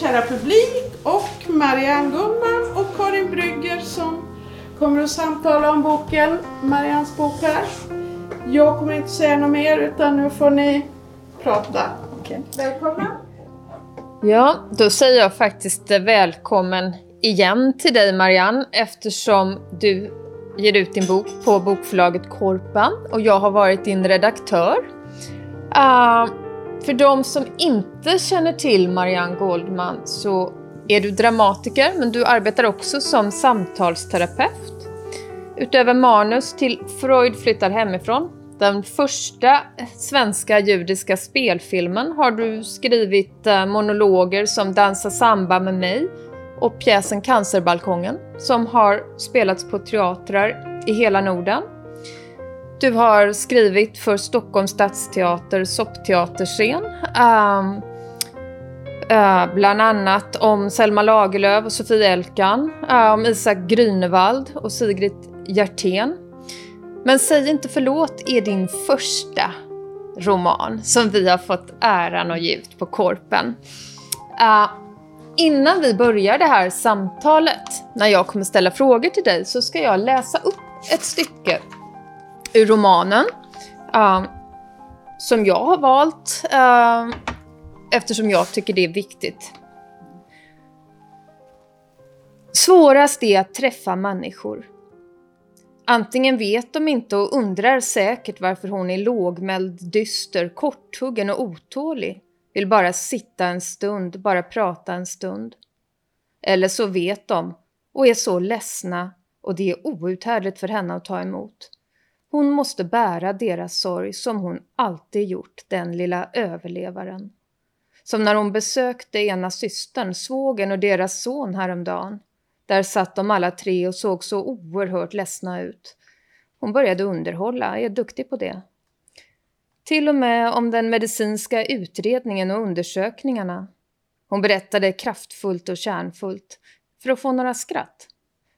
kära publik och Marianne Gullman och Karin Brygger som kommer att samtala om boken, Mariannes bok här. Jag kommer inte säga något mer utan nu får ni prata. Okej. Välkomna! Ja, då säger jag faktiskt välkommen igen till dig Marianne eftersom du ger ut din bok på bokförlaget Korpan och jag har varit din redaktör. Uh, för de som inte känner till Marianne Goldman så är du dramatiker men du arbetar också som samtalsterapeut. Utöver manus till Freud flyttar hemifrån, den första svenska judiska spelfilmen, har du skrivit eh, monologer som Dansa samba med mig och pjäsen Cancerbalkongen som har spelats på teatrar i hela Norden. Du har skrivit för Stockholms stadsteater soppteaterscen. Um, uh, bland annat om Selma Lagerlöf och Sofie Elkan, uh, om Isak Grünewald och Sigrid Hjertén. Men Säg inte förlåt är din första roman som vi har fått äran att ge ut på Korpen. Uh, innan vi börjar det här samtalet, när jag kommer ställa frågor till dig, så ska jag läsa upp ett stycke ur romanen uh, som jag har valt uh, eftersom jag tycker det är viktigt. Svårast är att träffa människor. Antingen vet de inte och undrar säkert varför hon är lågmäld, dyster, korthuggen och otålig. Vill bara sitta en stund, bara prata en stund. Eller så vet de och är så ledsna och det är outhärdligt för henne att ta emot. Hon måste bära deras sorg som hon alltid gjort, den lilla överlevaren. Som när hon besökte ena systern, svågen och deras son häromdagen. Där satt de alla tre och såg så oerhört ledsna ut. Hon började underhålla, är duktig på det. Till och med om den medicinska utredningen och undersökningarna. Hon berättade kraftfullt och kärnfullt, för att få några skratt.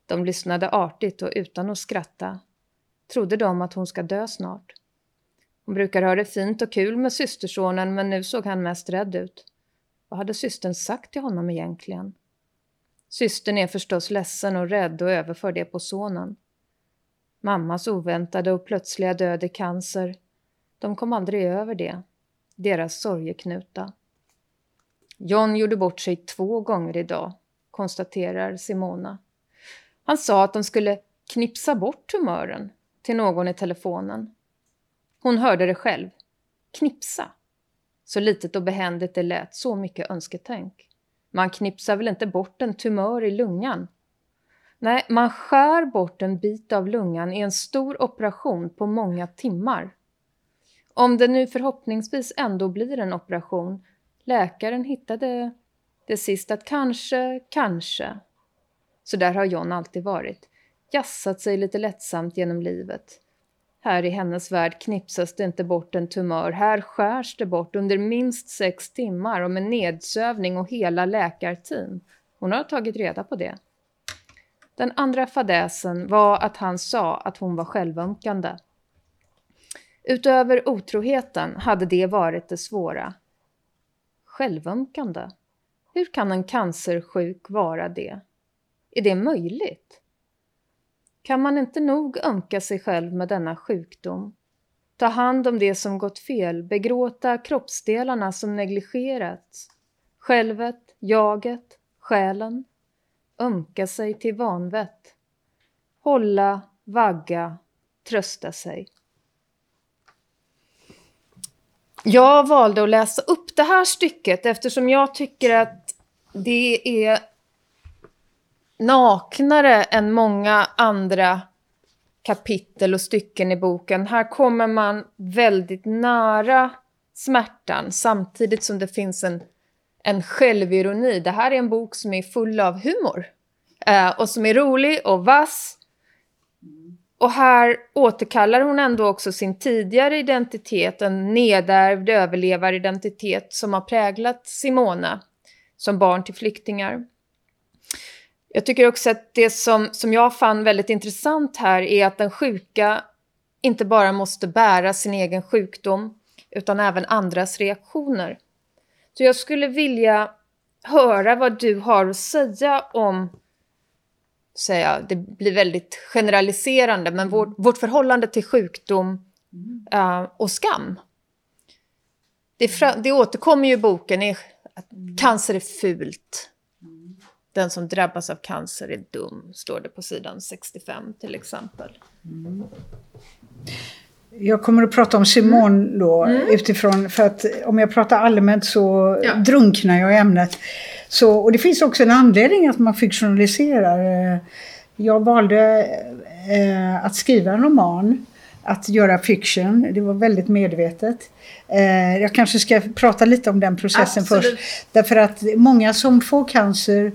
De lyssnade artigt och utan att skratta. Trodde de att hon ska dö snart. Hon brukar ha det fint och kul med systersonen men nu såg han mest rädd ut. Vad hade systern sagt till honom egentligen? Systern är förstås ledsen och rädd och överför det på sonen. Mammas oväntade och plötsliga död i cancer. De kom aldrig över det. Deras sorgeknuta. John gjorde bort sig två gånger idag, konstaterar Simona. Han sa att de skulle knipsa bort tumören till någon i telefonen. Hon hörde det själv. Knipsa. Så litet och behändigt det lät, så mycket önsketänk. Man knipsar väl inte bort en tumör i lungan? Nej, man skär bort en bit av lungan i en stor operation på många timmar. Om det nu förhoppningsvis ändå blir en operation, läkaren hittade det sist att kanske, kanske. Så där har John alltid varit. Jassat sig lite lättsamt genom livet. Här i hennes värld knipsas det inte bort en tumör. Här skärs det bort under minst sex timmar och med nedsövning och hela läkarteam. Hon har tagit reda på det. Den andra fadäsen var att han sa att hon var självömkande. Utöver otroheten hade det varit det svåra. Självömkande? Hur kan en cancersjuk vara det? Är det möjligt? Kan man inte nog ömka sig själv med denna sjukdom? Ta hand om det som gått fel, begråta kroppsdelarna som negligerats, självet, jaget, själen, ömka sig till vanvett, hålla, vagga, trösta sig. Jag valde att läsa upp det här stycket eftersom jag tycker att det är naknare än många andra kapitel och stycken i boken. Här kommer man väldigt nära smärtan samtidigt som det finns en, en självironi. Det här är en bok som är full av humor eh, och som är rolig och vass. Och här återkallar hon ändå också sin tidigare identitet, en nedärvd överlevaridentitet som har präglat Simona som barn till flyktingar. Jag tycker också att det som, som jag fann väldigt intressant här är att den sjuka inte bara måste bära sin egen sjukdom utan även andras reaktioner. Så jag skulle vilja höra vad du har att säga om, säga, det blir väldigt generaliserande, men vårt, vårt förhållande till sjukdom uh, och skam. Det, fra, det återkommer ju i boken, är att cancer är fult. Den som drabbas av cancer är dum, står det på sidan 65 till exempel. Mm. Jag kommer att prata om Simon mm. då mm. utifrån, för att om jag pratar allmänt så ja. drunknar jag i ämnet. Så, och det finns också en anledning att man fiktionaliserar. Jag valde eh, att skriva en roman, att göra fiction. Det var väldigt medvetet. Eh, jag kanske ska prata lite om den processen Absolut. först. Därför att många som får cancer eh,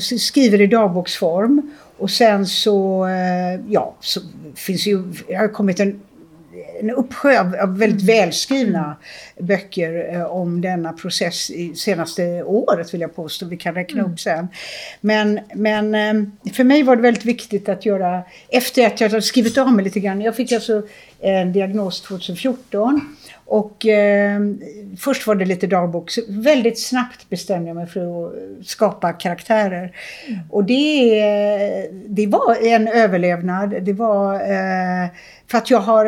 skriver i dagboksform och sen så, eh, ja, så finns ju, det har kommit en, en uppsjö av, av väldigt mm. välskrivna böcker eh, om denna process i senaste året vill jag påstå. Vi kan räkna mm. upp sen. Men, men eh, för mig var det väldigt viktigt att göra, efter att jag hade skrivit av mig lite grann, jag fick alltså en diagnos 2014 och eh, först var det lite dagbok. väldigt snabbt bestämde jag mig för att skapa karaktärer. Mm. Och det, det var en överlevnad. Det var eh, för att jag har,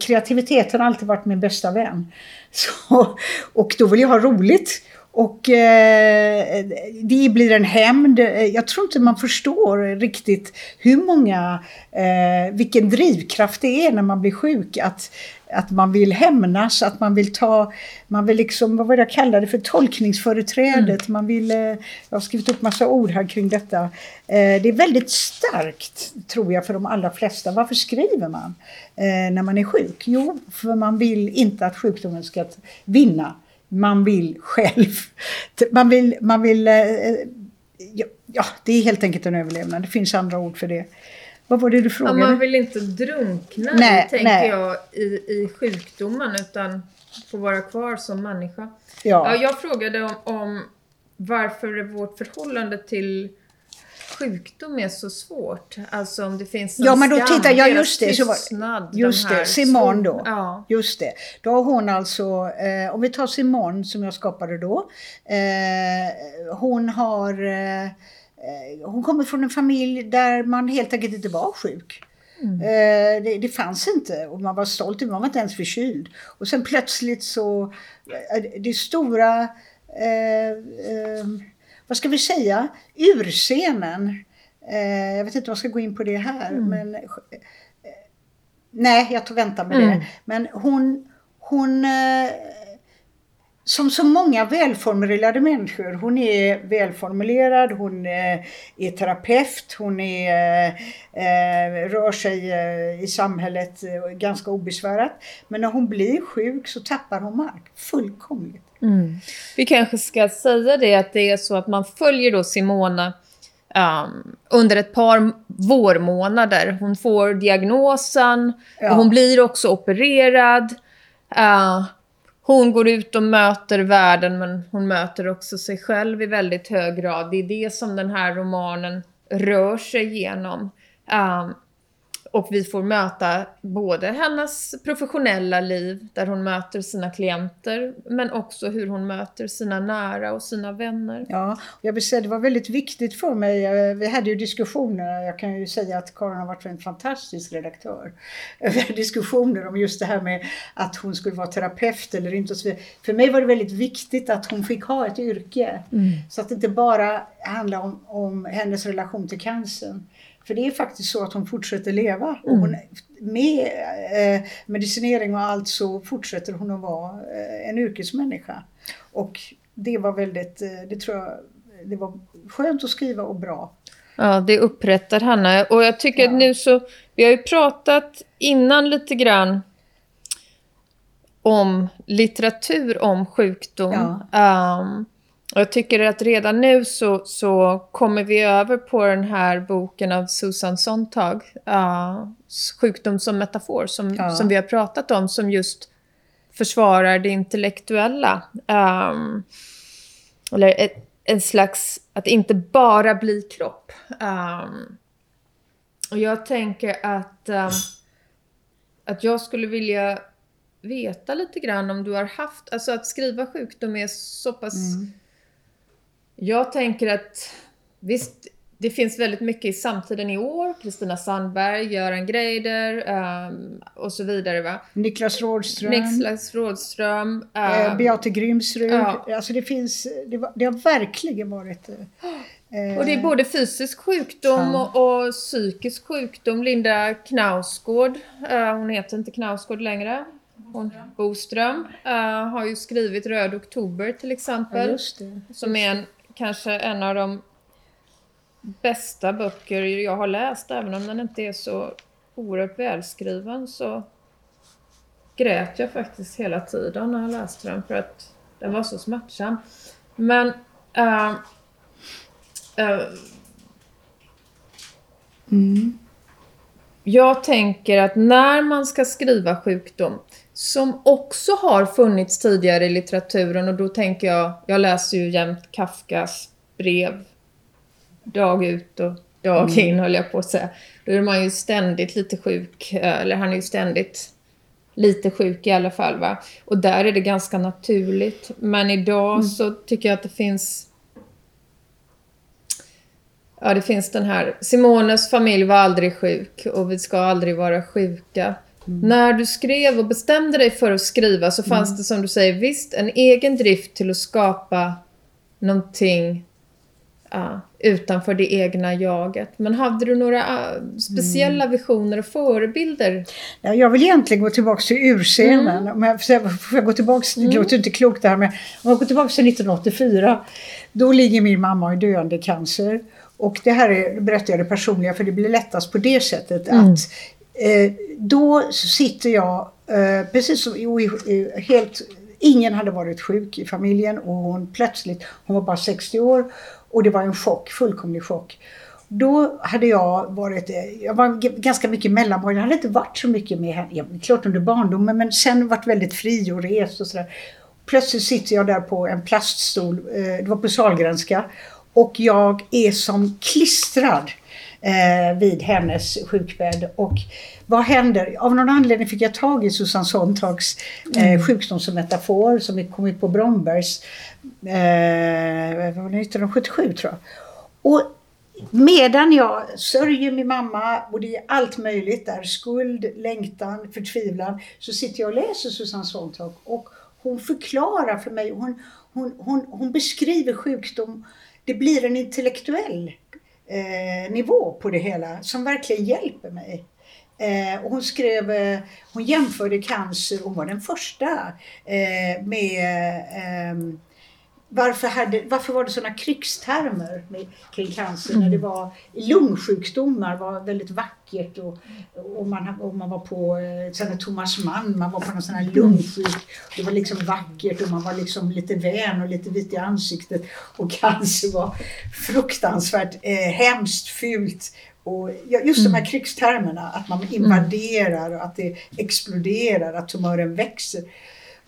kreativiteten har alltid varit min bästa vän. Så, och då vill jag ha roligt. Och eh, det blir en hämnd. Jag tror inte man förstår riktigt hur många, eh, vilken drivkraft det är när man blir sjuk. Att, att man vill hämnas, att man vill ta, man vill liksom, vad var det jag kallade det för, tolkningsföreträdet. Mm. Man vill, eh, jag har skrivit upp massa ord här kring detta. Eh, det är väldigt starkt, tror jag, för de allra flesta. Varför skriver man eh, när man är sjuk? Jo, för man vill inte att sjukdomen ska vinna. Man vill själv. Man vill, man vill ja, det är helt enkelt en överlevnad. Det finns andra ord för det. Vad var det du frågade? Ja, man vill inte drunkna nej, tänker nej. jag i, i sjukdomen utan få vara kvar som människa. Ja. ja jag frågade om, om varför vårt förhållande till sjukdom är så svårt. Alltså om det finns en Ja men då tittar jag just det. Så var, just det, Simon då. Ja. Just det. Då har hon alltså, eh, om vi tar Simon som jag skapade då. Eh, hon har eh, Eh, hon kommer från en familj där man helt enkelt inte var sjuk. Mm. Eh, det, det, fanns inte och man var stolt, man var inte ens förkyld. Och sen plötsligt så, eh, det stora, vad ska vi säga, urscenen. Eh, jag vet inte om jag ska gå in på det här mm. men Nej, jag tog vänta med mm. det. Men hon, hon som så många välformulerade människor. Hon är välformulerad, hon är, är terapeut, hon är, eh, rör sig eh, i samhället eh, ganska obesvärat. Men när hon blir sjuk så tappar hon mark fullkomligt. Mm. Vi kanske ska säga det att det är så att man följer då Simona um, under ett par vårmånader. Hon får diagnosen ja. och hon blir också opererad. Uh, hon går ut och möter världen men hon möter också sig själv i väldigt hög grad. Det är det som den här romanen rör sig igenom. Um, och vi får möta både hennes professionella liv, där hon möter sina klienter, men också hur hon möter sina nära och sina vänner. Ja, jag vill säga det var väldigt viktigt för mig. Vi hade ju diskussioner, jag kan ju säga att Karin har varit en fantastisk redaktör. Vi hade diskussioner om just det här med att hon skulle vara terapeut eller inte. För mig var det väldigt viktigt att hon fick ha ett yrke. Mm. Så att det inte bara handlar om, om hennes relation till cancern. För det är faktiskt så att hon fortsätter leva. Och hon, med eh, medicinering och allt så fortsätter hon att vara eh, en yrkesmänniska. Och det var väldigt, eh, det tror jag, det var skönt att skriva och bra. Ja, det upprättar Hanna. Och jag tycker ja. att nu så, vi har ju pratat innan lite grann om litteratur om sjukdom. Ja. Um, och jag tycker att redan nu så, så kommer vi över på den här boken av Susan Sontag, uh, Sjukdom som metafor, som, ja. som vi har pratat om, som just försvarar det intellektuella. Um, eller ett, en slags, att inte bara bli kropp. Um, och jag tänker att, um, att jag skulle vilja veta lite grann om du har haft, alltså att skriva sjukdom är så pass mm Jag tänker att visst, det finns väldigt mycket i samtiden i år. Kristina Sandberg, Göran Greider um, och så vidare. Va? Niklas Rådström. Niklas Rådström. Uh, Beate Grimsrud. Ja. Alltså det finns, det, var, det har verkligen varit... Uh, och det är både fysisk sjukdom och, och, psykisk sjukdom. Linda Knausgård, uh, hon heter inte Knausgård längre. Hon, Boström har ju skrivit Röd Oktober till exempel. Ja, som är en, kanske en av de bästa böcker jag har läst, även om den inte är så oerhört välskriven, så grät jag faktiskt hela tiden när jag läste den för att den var så smärtsam. Men uh, uh, mm. Jag tänker att när man ska skriva sjukdom, som också har funnits tidigare i litteraturen och då tänker jag, jag läser ju jämt Kafkas brev dag ut och dag mm. in höll jag på att säga. Då är man ju ständigt lite sjuk, eh, eller han är ju ständigt lite sjuk i alla fall. Va? Och där är det ganska naturligt. Men idag mm. så tycker jag att det finns Ja, det finns den här. Simones familj var aldrig sjuk och vi ska aldrig vara sjuka. Mm. När du skrev och bestämde dig för att skriva så fanns mm. det som du säger visst en egen drift till att skapa någonting uh, utanför det egna jaget. Men hade du några uh, speciella mm. visioner och förebilder? Ja, jag vill egentligen gå tillbaka till urscenen. Mm. Om jag, får jag gå tillbaka, mm. det låter inte klokt det här men om jag går tillbaka till 1984. Då ligger min mamma i döende cancer. Och det här är, berättar jag det personliga för det blir lättast på det sättet mm. att Eh, då sitter jag, eh, precis som helt Ingen hade varit sjuk i familjen och hon plötsligt, hon var bara 60 år och det var en chock, fullkomlig chock. Då hade jag varit, eh, jag var ganska mycket mellanbarn, jag hade inte varit så mycket med henne, ja, klart under barndomen men sen varit väldigt fri och rest och sådär. Plötsligt sitter jag där på en plaststol, det var på Sahlgrenska, och jag är som klistrad eh, vid hennes sjukbädd. Och vad händer? Av någon anledning fick jag tag i Susanne Sontags eh, mm. sjukdom som metafor som kom ut på Brombergs eh, 1977 tror jag. Och medan jag sörjer min mamma och det är allt möjligt där, skuld, längtan, förtvivlan, så sitter jag och läser Susanne Sontag och hon förklarar för mig, hon, hon, hon, hon beskriver sjukdom, det blir en intellektuell eh, nivå på det hela som verkligen hjälper mig. Eh, och hon skrev, eh, hon jämförde cancer, hon var den första, eh, med eh, varför, hade, varför var det sådana krigstermer med, kring cancer mm. när det var lungsjukdomar var väldigt vackert och, och, man, och man var på, eh, sen Thomas Mann, man var på någon sån här lungsjuk, det var liksom vackert och man var liksom lite vän och lite vit i ansiktet och cancer var fruktansvärt eh, hemskt, fult och just de här mm. krigstermerna, att man invaderar och att det exploderar, att tumören växer.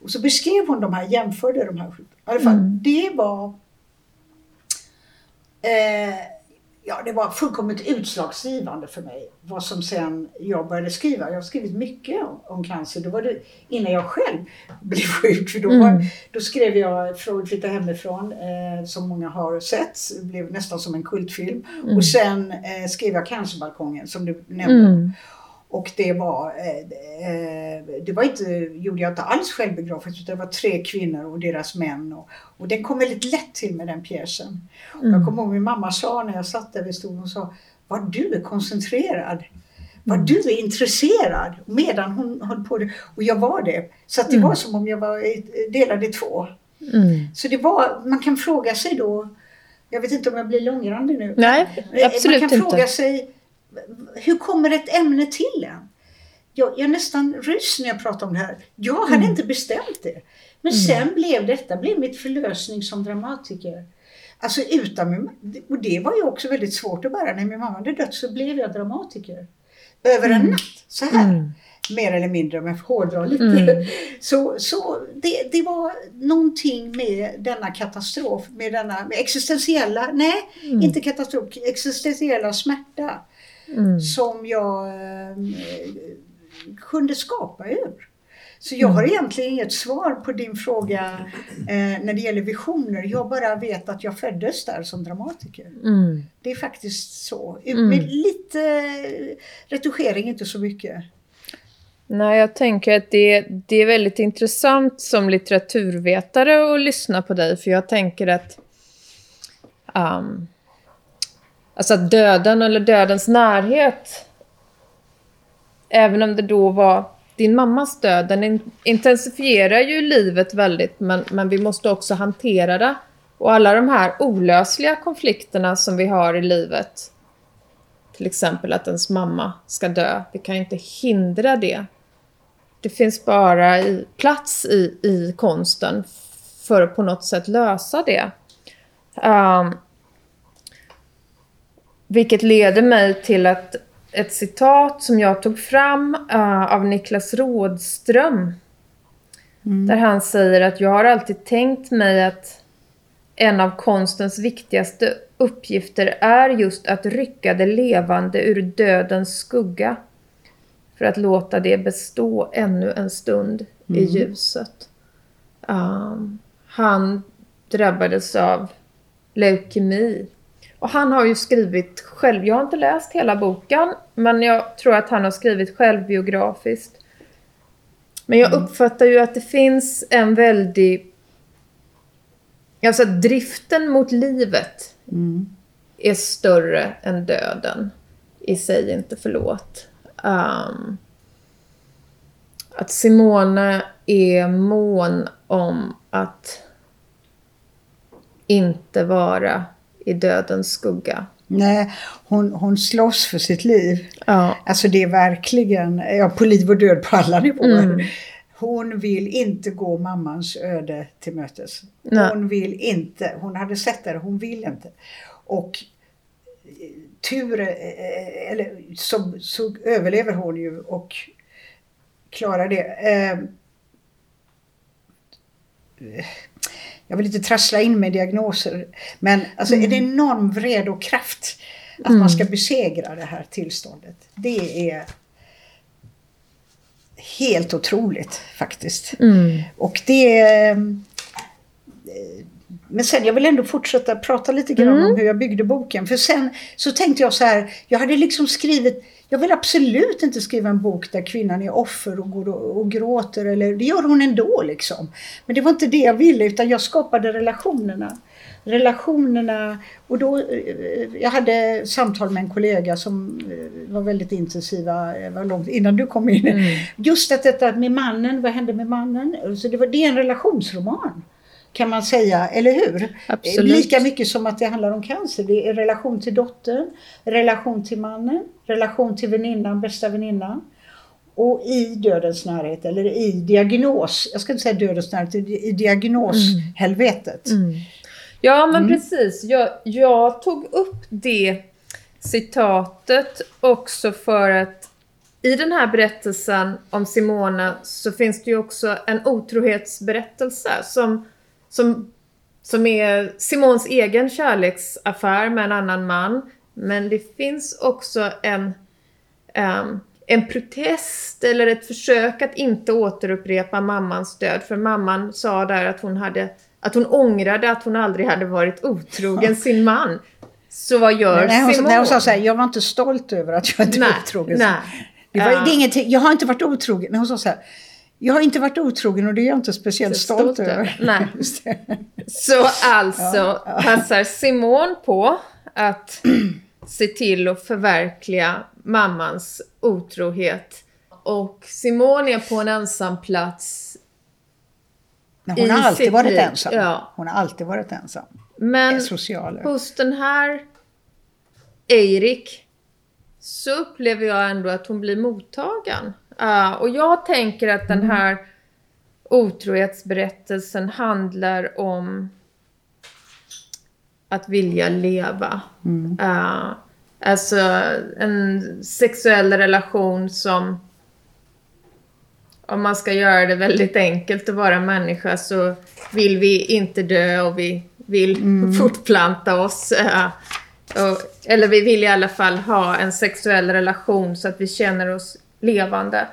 Och så beskrev hon de här, jämförde de här. I alla fall, mm. det var eh, ja, det var fullkomligt utslagsgivande för mig vad som sen jag började skriva. Jag har skrivit mycket om, om cancer. Då var det innan jag själv blev sjuk. För då, var, mm. då skrev jag Freud flyttar hemifrån eh, som många har sett. Det blev nästan som en kultfilm. Mm. Och sen eh, skrev jag Cancerbalkongen som du nämnde. Och det var, eh, eh, det var inte, gjorde jag inte alls självbiografiskt utan det var tre kvinnor och deras män. Och, och den kom väldigt lätt till med den pjäsen. Mm. Jag kommer ihåg min mamma sa när jag satt där vid stolen, hon sa Vad du är koncentrerad. Vad mm. du är intresserad. Medan hon höll på det. Och jag var det. Så det mm. var som om jag var delad i två. Mm. Så det var, man kan fråga sig då, jag vet inte om jag blir långrandig nu. Nej, absolut Man kan inte. fråga sig hur kommer ett ämne till en? Jag, jag nästan ryser när jag pratar om det här. Jag hade mm. inte bestämt det. Men mm. sen blev detta blev mitt förlösning som dramatiker. Alltså utan min, och det var ju också väldigt svårt att bära. När min mamma hade dött så blev jag dramatiker. Över en mm. natt, så här. Mm. Mer eller mindre om jag får hårdra lite. Mm. Så, så det, det var någonting med denna katastrof, med denna med existentiella, nej inte katastrof, existentiella smärta mm. som jag eh, kunde skapa ur. Så jag har egentligen inget svar på din fråga eh, när det gäller visioner. Jag bara vet att jag föddes där som dramatiker. Mm. Det är faktiskt så. Mm. Med lite retuschering, inte så mycket. Nej, jag tänker att det, det är väldigt intressant som litteraturvetare att lyssna på dig, för jag tänker att um, alltså att döden eller dödens närhet, även om det då var din mammas död, den intensifierar ju livet väldigt, men, men vi måste också hantera det. Och alla de här olösliga konflikterna som vi har i livet, till exempel att ens mamma ska dö, vi kan ju inte hindra det. Det finns bara i, plats i, i konsten för att på något sätt lösa det. Um, vilket leder mig till att ett citat som jag tog fram uh, av Niklas Rådström. Där han säger att jag har alltid tänkt mig att en av konstens viktigaste uppgifter är just att rycka det levande ur dödens skugga för att låta det bestå ännu en stund i ljuset. Um, han drabbades av leukemi. Och han har ju skrivit själv, jag har inte läst hela boken, men jag tror att han har skrivit självbiografiskt. Men jag uppfattar ju att det finns en väldig... Alltså driften mot livet är större än döden. I sig inte förlåt. Um, att Simone är mån om att inte vara i dödens skugga. Nej, hon, hon slåss för sitt liv. Ja. Alltså det är verkligen, ja på liv och död på alla nivåer. Mm. Hon vill inte gå mammans öde till mötes. Nej. Hon vill inte, hon hade sett det, hon vill inte. Och eh, tur, eh, eller så, så överlever hon ju och klarar det. Eh, jag vill inte trassla in med diagnoser, men alltså Mm. en enorm vrede och kraft att man ska besegra det här tillståndet. Det är helt otroligt faktiskt. Mm. Och det eh, Men sen, jag vill ändå fortsätta prata lite grann Mm. om hur jag byggde boken. För sen så tänkte jag så här, jag hade liksom skrivit, jag vill absolut inte skriva en bok där kvinnan är offer och går och, och gråter, eller det gör hon ändå liksom. Men det var inte det jag ville, utan jag skapade relationerna. Relationerna, och då, eh, jag hade samtal med en kollega som eh, var väldigt intensiva, eh, var långt innan du kom in. Mm. Just att detta med mannen, vad hände med mannen? Så det, var, det är en relationsroman. Kan man säga, eller hur? Absolut. Lika mycket som att det handlar om cancer. Det är relation till dottern, relation till mannen, relation till väninnan, bästa väninnan. Och i dödens närhet, eller i diagnos, jag ska inte säga dödens närhet, i diagnoshelvetet. Mm. Ja, men precis. Jag, jag tog upp det citatet också för att i den här berättelsen om Simona så finns det ju också en otrohetsberättelse som, som, som är Simons egen kärleksaffär med en annan man. Men det finns också en, ehm, en protest eller ett försök att inte återupprepa mammans död. För mamman sa där att hon, hade, att hon ångrade att hon aldrig hade varit otrogen sin man. Så vad gör Nej, hon, Simone? nej, hon sa så här, jag var inte stolt över att jag inte var otrogen. nej. Det, var, det är ingenting, jag har inte varit otrogen. Nej, hon sa så här, jag har inte varit otrogen och det är jag inte speciellt Så stolt, stolt över. Nej. Så alltså passar Simone på att se till att förverkliga mammans otrohet. Och Simone är på en ensam plats. Men hon har alltid varit liv, ensam. ja. Hon har alltid varit ensam. Men hos den här Eirik så upplever jag ändå att hon blir mottagen. Ah, och jag tänker att den här otrohetsberättelsen handlar om att vilja leva. Ah, alltså en sexuell relation som om man ska göra det väldigt enkelt att vara människa så vill vi inte dö och vi vill fortplanta oss. eh, och, eller vi vill i alla fall ha en sexuell relation så att vi känner oss levande.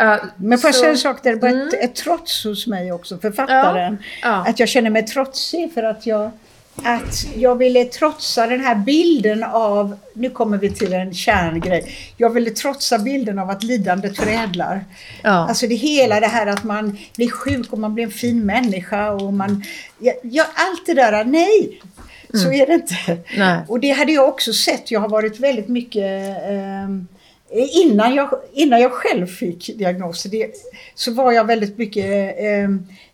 Uh, Men får jag säga en sak, det mm. ett, ett trots hos mig också, författaren. Ja, ja. Att jag känner mig trotsig för att jag att jag ville trotsa den här bilden av, nu kommer vi till en kärngrej, jag ville trotsa bilden av att lidandet förädlar. Ja. Alltså det hela det här att man blir sjuk och man blir en fin människa och man, ja, ja allt det där, nej! Så mm. är det inte. Nej. Och det hade jag också sett, jag har varit väldigt mycket eh, Innan jag, innan jag själv fick diagnosen det, så var jag väldigt mycket eh,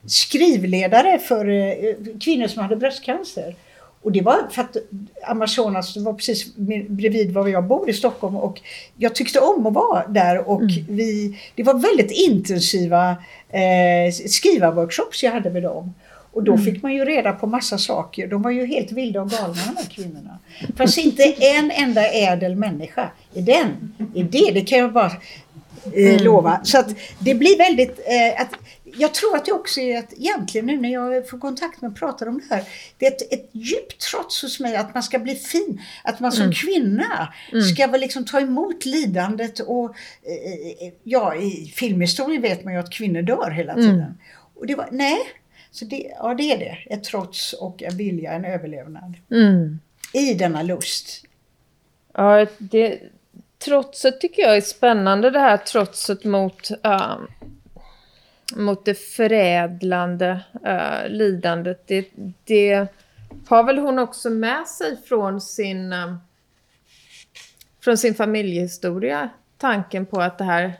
skrivledare för eh, kvinnor som hade bröstcancer. Och det var för att Amazonas var precis bredvid var jag bor i Stockholm och jag tyckte om att vara där och mm. vi, det var väldigt intensiva eh, skrivarworkshops jag hade med dem. Och då mm. fick man ju reda på massa saker. De var ju helt vilda och galna de här kvinnorna. Fast inte en enda ädel människa är den. Är det, det kan jag bara eh, mm. lova. Så att det blir väldigt... Eh, att, jag tror att det också är att egentligen nu när jag får kontakt med och pratar om det här. Det är ett, ett djupt trots hos mig att man ska bli fin. Att man som mm. kvinna mm. ska väl liksom ta emot lidandet och eh, eh ja, i filmhistorien vet man ju att kvinnor dör hela tiden. Mm. Och det var, nej, så det, ja, det är det. Ett trots och en vilja, en överlevnad. Mm. I denna lust. Ja, det, trotset tycker jag är spännande. Det här trotset mot, uh, mot det förädlande uh, lidandet. Det, det har väl hon också med sig från sin, uh, från sin familjehistoria. Tanken på att det här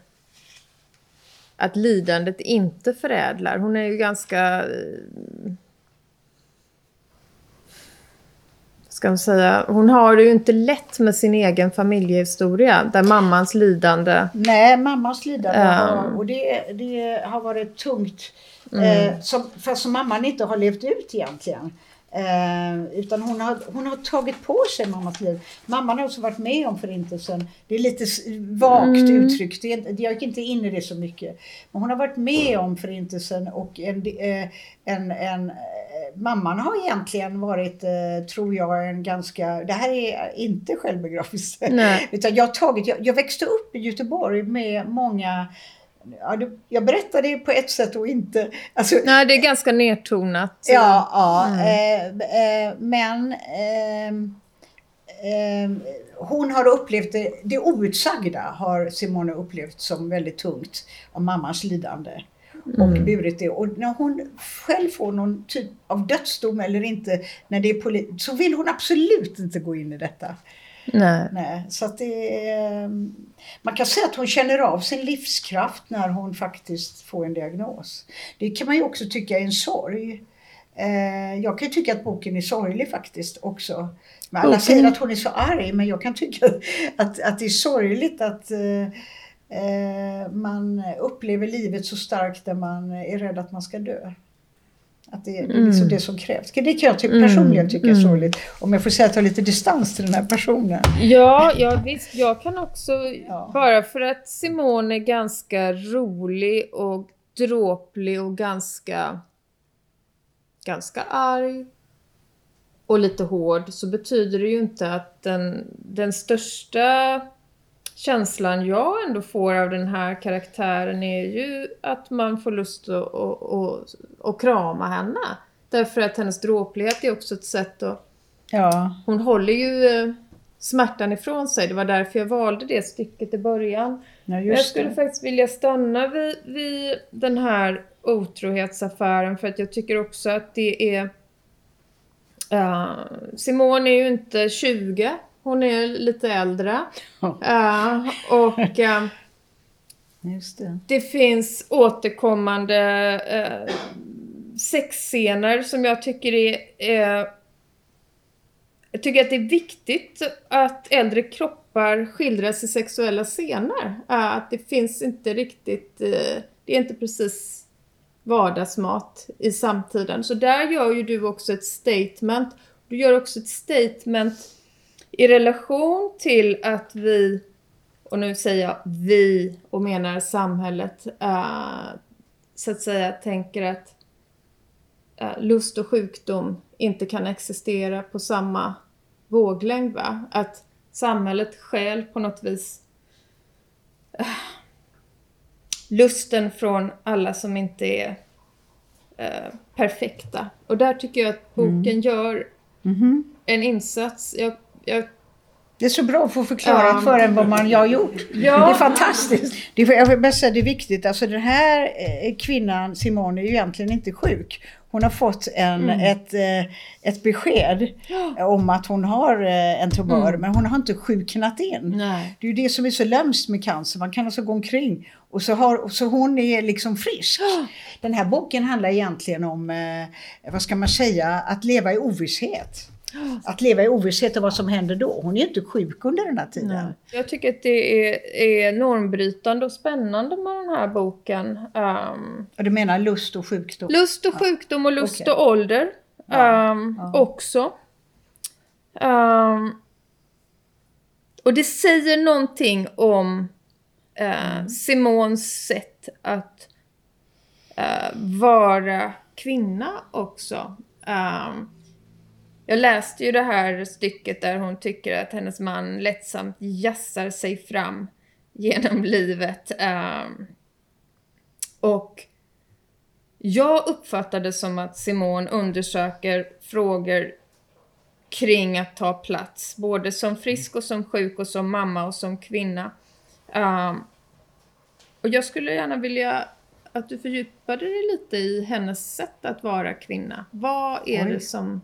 att lidandet inte förädlar. Hon är ju ganska... Eh, ska man säga, hon har det ju inte lätt med sin egen familjehistoria där mammans lidande... Nej, mammans lidande har, och det, det har varit tungt. Mm. Eh, som, fast som mamman inte har levt ut egentligen. Eh, utan hon har, hon har tagit på sig mammas liv. Mamman har också varit med om förintelsen. Det är lite vagt mm. uttryckt, det jag gick inte in i det så mycket. Men hon har varit med om förintelsen och en, eh, en, en, eh, mamman har egentligen varit, eh, tror jag, en ganska, det här är inte självbegravelse. Utan jag, tagit, jag, jag växte upp i Göteborg med många ja, jag berättar det på ett sätt och inte... Alltså, Nej, det är ganska nedtonat. Ja, ja mm. eh, eh, men eh, hon har upplevt det, det outsagda har Simone upplevt som väldigt tungt av mammans lidande. Mm. Och burit det. Och när hon själv får någon typ av dödsdom eller inte, när det är så vill hon absolut inte gå in i detta. Nej. Nej. Så att det är, man kan säga att hon känner av sin livskraft när hon faktiskt får en diagnos. Det kan man ju också tycka är en sorg. Eh, jag kan tycka att boken är sorglig faktiskt också. Men alla säger att hon är så arg, men jag kan tycka att, att det är sorgligt att eh, eh, man upplever livet så starkt där man är rädd att man ska dö. Att det, är liksom mm. det som krävs. Det kan jag ty mm. personligen tycka är mm. sorgligt. Om jag får säga att ta lite distans till den här personen. Ja, ja visst. Jag kan också, ja. bara för att Simone är ganska rolig och dråplig och ganska, ganska arg och lite hård så betyder det ju inte att den, den största känslan jag ändå får av den här karaktären är ju att man får lust att, att, att, att krama henne. Därför att hennes dråplighet är också ett sätt att... Ja. Hon håller ju eh, smärtan ifrån sig. Det var därför jag valde det stycket i början. Ja, jag skulle det. faktiskt vilja stanna vid, vid den här otrohetsaffären för att jag tycker också att det är... Uh, Simone är ju inte 20 hon är lite äldre. Uh, och uh, det. det. finns återkommande uh, sexscener som jag tycker är... Uh, jag tycker att det är viktigt att äldre kroppar skildras i sexuella scener. att det finns inte riktigt... det är inte precis vardagsmat i samtiden. Så där gör ju du också ett statement. Du gör också ett statement i relation till att vi, och nu säger jag vi och menar samhället, uh, så att säga tänker att uh, lust och sjukdom inte kan existera på samma våglängd. Va? Att samhället själv på något vis uh, lusten från alla som inte är eh, perfekta. Och där tycker jag att boken mm. gör mm. en insats. Jag, jag det är så bra att få förklarat ja. för en vad man har gjort. Ja. Det är fantastiskt. Det är, jag vill bara säga det är viktigt. Alltså den här eh, kvinnan, Simone, är ju egentligen inte sjuk. Hon har fått en, mm. ett, eh, ett besked om att hon har eh, en tumör, mm. men hon har inte sjuknat in. Nej. Det är ju det som är så lömskt med cancer. Man kan alltså gå omkring och så, har, så hon är liksom frisk. Den här boken handlar egentligen om, vad ska man säga, att leva i ovisshet. Att leva i ovisshet om vad som händer då. Hon är ju inte sjuk under den här tiden. Nej. Jag tycker att det är, är normbrytande och spännande med den här boken. Um, du menar lust och sjukdom? Lust och sjukdom och lust okay. och ålder ja. Um, ja. också. Um, och det säger någonting om uh. Simons sätt att uh, vara kvinna också. Um, jag läste ju det här stycket där hon tycker att hennes man lättsamt jassar sig fram genom livet. Um, och jag uppfattar det som att Simone undersöker frågor kring att ta plats, både som frisk och som sjuk och som mamma och som kvinna. Um, och jag skulle gärna vilja att du fördjupade dig lite i hennes sätt att vara kvinna. Vad är Oj. det som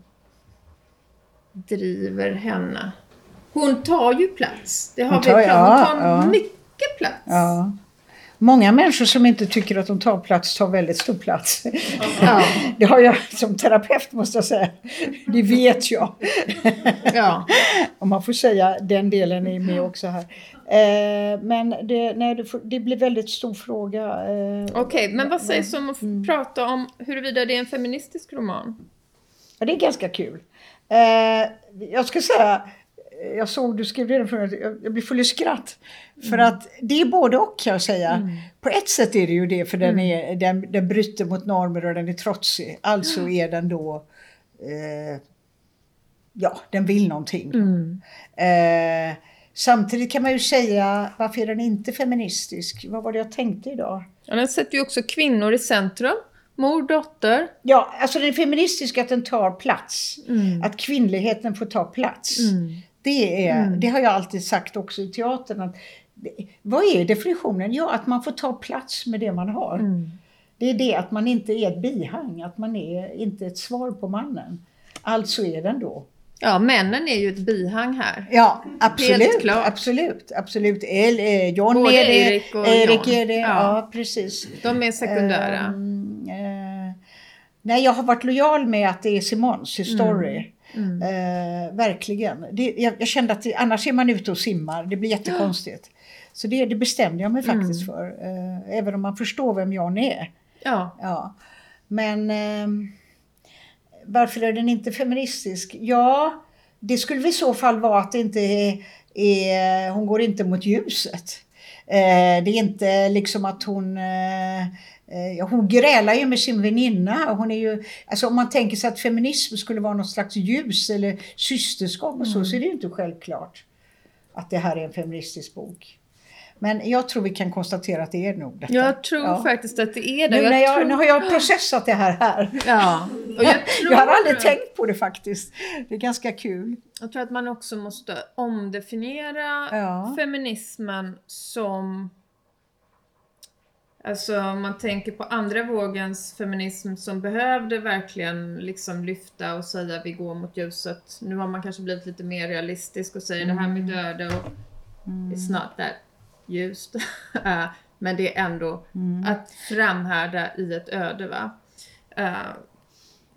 driver henne. Hon tar ju plats. Det har hon tar, vi pratat Hon tar ja. mycket plats. Ja. Många människor som inte tycker att de tar plats tar väldigt stor plats. Ja. Det har jag som terapeut måste jag säga. Det vet jag. Ja. Om man får säga den delen är med också här. Eh, men det, nej, det, det, blir väldigt stor fråga. Eh, Okej, okay, men vad sägs om att mm. prata om huruvida det är en feministisk roman? Ja, det är ganska kul. Eh, jag ska säga, jag såg du skrev det för mig, jag blir full i skratt. För mm. att det är både och kan jag säga. Mm. På ett sätt är det ju det för den, mm. är, den, den bryter mot normer och den är trotsig. Alltså är den då eh, Ja, den vill någonting. Mm. Eh, samtidigt kan man ju säga, varför är den inte feministisk? Vad var det jag tänkte idag? Ja, den sätter ju också kvinnor i centrum. Mor, dotter? Ja, alltså den feministiska att den tar plats. Mm. Att kvinnligheten får ta plats. Mm. Det, är, mm. det har jag alltid sagt också i teatern. Att, vad är definitionen? Ja, att man får ta plats med det man har. Mm. Det är det att man inte är ett bihang, att man är inte ett svar på mannen. Alltså är den då. Ja, männen är ju ett bihang här. Ja, absolut. Absolut, absolut. El, eh, John Både är det, Erik och Erik John. är det. Ja. ja. precis. De är sekundära. Um, Nej, jag har varit lojal med att det är Simons story. Mm. Mm. Eh, verkligen. Det, jag, jag, kände att det, annars är man ute och simmar. Det blir jättekonstigt. Ja. Så det, det, bestämde jag mig faktiskt mm. för. Eh, även om man förstår vem Jan är. Ja. ja. Men eh, varför är den inte feministisk? Ja, det skulle i så fall vara att det inte är, är hon går inte mot ljuset. Eh, det är inte liksom att hon Eh, hon grälar ju med sin väninna. Hon är ju, alltså om man tänker sig att feminism skulle vara något slags ljus eller systerskap och så, mm. så är det ju inte självklart att det här är en feministisk bok. Men jag tror vi kan konstatera att det är nog detta. Jag tror ja. faktiskt att det är det. Nu, jag jag, tror... nu har jag processat det här här. Ja. Och jag, tror... jag har aldrig tänkt på det faktiskt. Det är ganska kul. Jag tror att man också måste omdefiniera ja. feminismen som Alltså om man tänker på andra vågens feminism som behövde verkligen liksom lyfta och säga vi går mot ljuset. Nu har man kanske blivit lite mer realistisk och säger mm. det här med mm. döda och mm. it's not that ljust. Men det är ändå mm. att framhärda i ett öde va.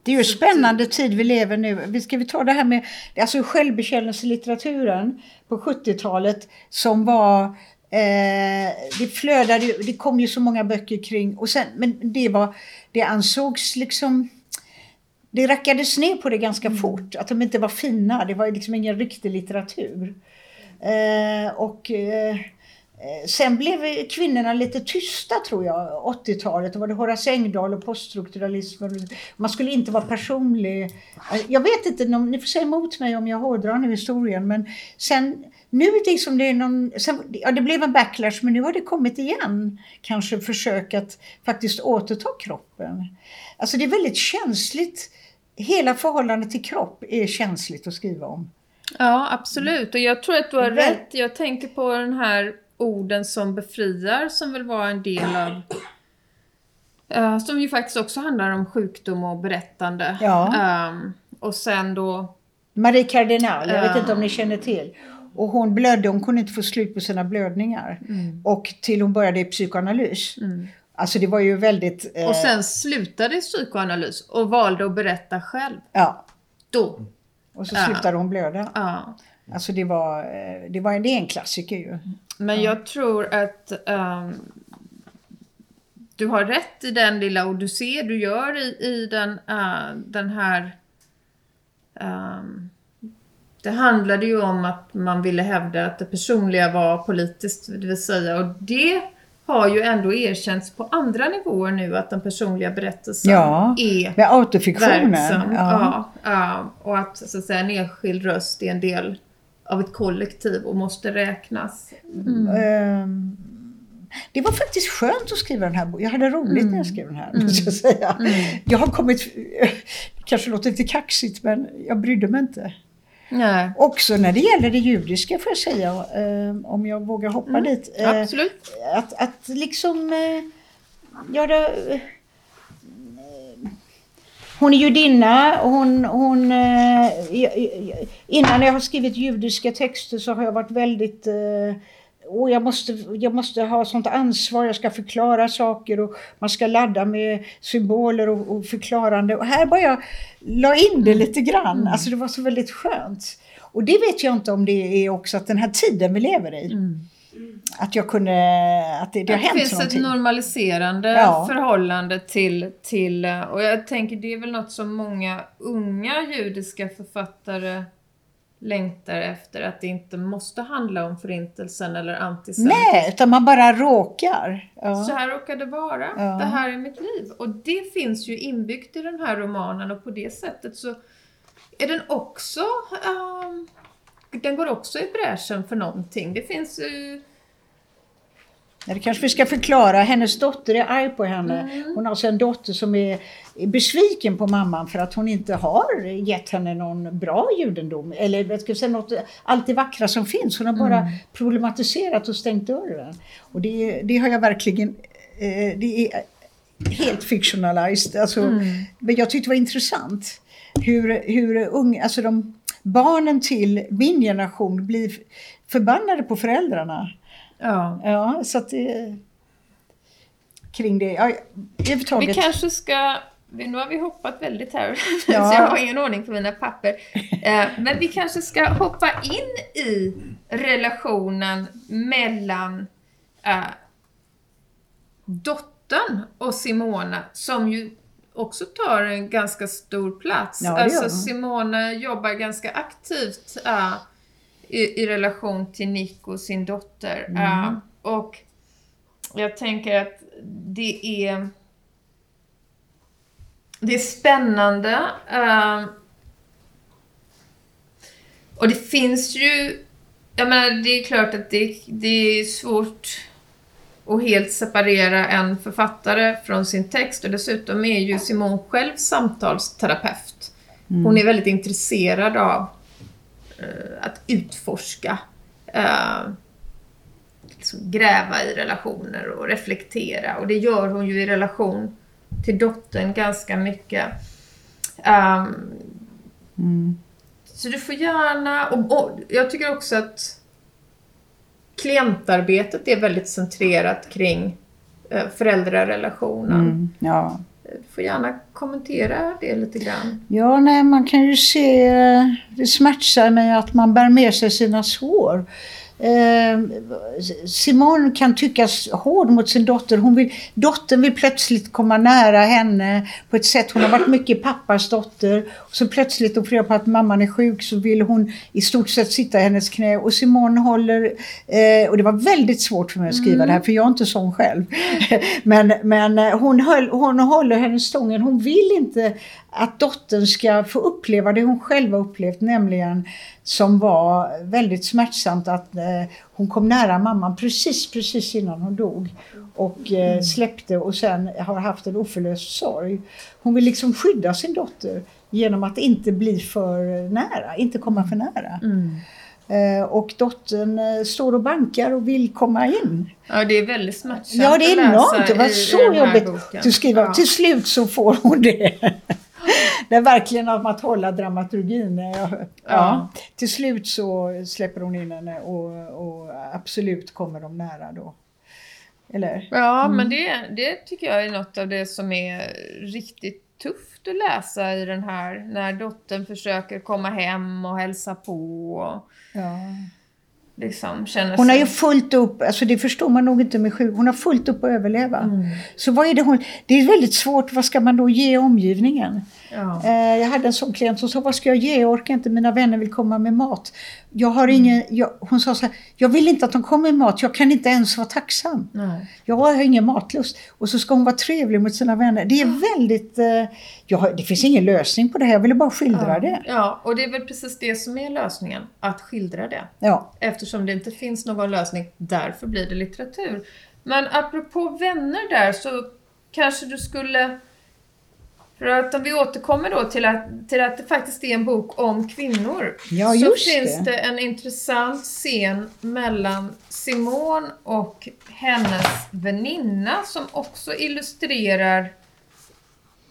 Det är ju spännande tid vi lever nu. Ska vi ta det här med alltså självbekännelselitteraturen på 70-talet som var Eh, det flödade, det kom ju så många böcker kring och sen, men det var, det ansågs liksom det rackades ner på det ganska mm. fort, att de inte var fina. Det var liksom ingen riktig litteratur. Eh, och eh, sen blev kvinnorna lite tysta tror jag, 80-talet. Då var det Horace Engdahl och poststrukturalismen. Man skulle inte vara personlig. Eh, jag vet inte, ni får säga emot mig om jag hårdrar nu historien, men sen nu liksom det är någon, sen, ja det blev en backlash men nu har det kommit igen kanske försök att faktiskt återta kroppen. Alltså det är väldigt känsligt, hela förhållandet till kropp är känsligt att skriva om. Ja absolut och jag tror att du har rätt. Jag tänker på den här orden som befriar som väl var en del av uh, som ju faktiskt också handlar om sjukdom och berättande. Ja. Um, och sen då Marie Cardinal, jag vet inte om ni känner till. Och hon blödde, hon kunde inte få slut på sina blödningar. Mm. Och till hon började i psykoanalys. Mm. Alltså det var ju väldigt... Eh... Och sen slutade i psykoanalys och valde att berätta själv. Ja. Då. Och så slutade hon blöda. Ja. Alltså det var, eh, det var det är en klassiker ju. Men jag tror att um, du har rätt i den lilla odyssé du gör i, i den, uh, den här um, det handlade ju om att man ville hävda att det personliga var politiskt, det vill säga, och det har ju ändå erkänts på andra nivåer nu att den personliga berättelsen ja, är med autofiktionen. verksam. Ja. Ja, och att, så att säga, en enskild röst är en del av ett kollektiv och måste räknas. Mm. Mm. Det var faktiskt skönt att skriva den här boken. Jag hade roligt mm. när jag skrev den här, måste jag säga. Mm. Jag har kommit, kanske låter lite kaxigt, men jag brydde mig inte. Nej. Också när det gäller det judiska får jag säga, eh, om jag vågar hoppa mm, dit. Eh, Absolut. Att, att liksom eh, göra... Eh, hon är judinna och hon, hon eh, innan jag har skrivit judiska texter så har jag varit väldigt och jag, måste, jag måste ha sånt ansvar, jag ska förklara saker och man ska ladda med symboler och, och förklarande. Och här bara jag la in det lite grann, mm. alltså det var så väldigt skönt. Och det vet jag inte om det är också att den här tiden vi lever i. Mm. Att jag kunde, att det, det har hänt Det finns någonting. ett normaliserande ja. förhållande till, till, och jag tänker det är väl något som många unga judiska författare längtar efter att det inte måste handla om förintelsen eller antisemitism. Nej, utan man bara råkar. Ja. Så här råkar det vara. Ja. Det här är mitt liv. Och det finns ju inbyggt i den här romanen och på det sättet så är den också um, den går också i bräschen för någonting. Det finns uh, det kanske vi ska förklara. Hennes dotter är arg på henne. Mm. Hon har alltså en dotter som är besviken på mamman för att hon inte har gett henne någon bra judendom. Eller jag ska säga något, allt det vackra som finns. Hon har bara mm. problematiserat och stängt dörren. Och det, det har jag verkligen... Eh, det är helt fictionalized. Alltså, mm. Men jag tyckte det var intressant hur, hur unga, alltså de, barnen till min generation blir förbannade på föräldrarna. Ja. Ja, så att det... Kring det. Ja, Vi kanske ska... Nu har vi hoppat väldigt här, ja. så jag har ingen ordning på mina papper. Eh, men vi kanske ska hoppa in i relationen mellan äh, dottern och Simona, som ju också tar en ganska stor plats. Ja, alltså Simona jobbar ganska aktivt äh, i, i relation till Nick och sin dotter. Mm. Uh, och jag tänker att det är det är spännande. Uh, och det finns ju, jag menar det är klart att det, det är svårt att helt separera en författare från sin text och dessutom är ju Simon själv samtalsterapeut. Mm. Hon är väldigt intresserad av Eh, att utforska. Uh, liksom gräva i relationer och reflektera. Och det gör hon ju i relation till dottern ganska mycket. Um, mm. Så du får gärna... Och, och, jag tycker också att klientarbetet är väldigt centrerat kring uh, föräldrarelationen. Mm, ja. Du får gärna kommentera det lite grann. Ja, nej, man kan ju se, det smärtar mig att man bär med sig sina sår. Eh, Simone kan tyckas hård mot sin dotter. Hon vill, dottern vill plötsligt komma nära henne på ett sätt. Hon har varit mycket pappas dotter. Och så plötsligt och får på att mamman är sjuk så vill hon i stort sett sitta i hennes knä. Och Simone håller, eh, och det var väldigt svårt för mig att skriva mm. det här för jag är inte sån själv. men men eh, hon, höll, hon håller henne stången. Hon vill inte att dottern ska få uppleva det hon själv har upplevt, nämligen som var väldigt smärtsamt att eh, hon kom nära mamman precis, precis innan hon dog och eh, mm. släppte och sen har haft en oförlöst sorg. Hon vill liksom skydda sin dotter genom att inte bli för nära, inte komma för nära. Mm. Eh, och dottern eh, står och bankar och vill komma in. Ja, det är väldigt smärtsamt Ja, det är enormt. Det var så jobbigt att skriva. Ja. Till slut så får hon det. Det är verkligen om att hålla dramaturgin. Ja. ja. Till slut så släpper hon in henne och, och absolut kommer de nära då. Eller? Ja, mm. men det, det tycker jag är något av det som är riktigt tufft att läsa i den här, när dottern försöker komma hem och hälsa på. Och, ja liksom känner Hon har ju fullt upp, alltså det förstår man nog inte med sjuk, hon har fullt upp att överleva. Mm. Så vad är det hon, det är väldigt svårt, vad ska man då ge omgivningen? Ja. Eh, jag hade en sån klient som sa, vad ska jag ge? Jag orkar inte, mina vänner vill komma med mat. Jag har ingen, mm. jag, hon sa så här, jag vill inte att de kommer med mat, jag kan inte ens vara tacksam. Nej. Jag har ingen matlust. Och så ska hon vara trevlig mot sina vänner. Det är väldigt, eh, jag, det finns ingen lösning på det här, jag ville bara skildra ja. det. Ja, och det är väl precis det som är lösningen, att skildra det. Ja. Eftersom det inte finns någon lösning, därför blir det litteratur. Men apropå vänner där så kanske du skulle för att om vi återkommer då till att, till att det faktiskt är en bok om kvinnor. Ja, så finns det. det en intressant scen mellan Simone och hennes väninna som också illustrerar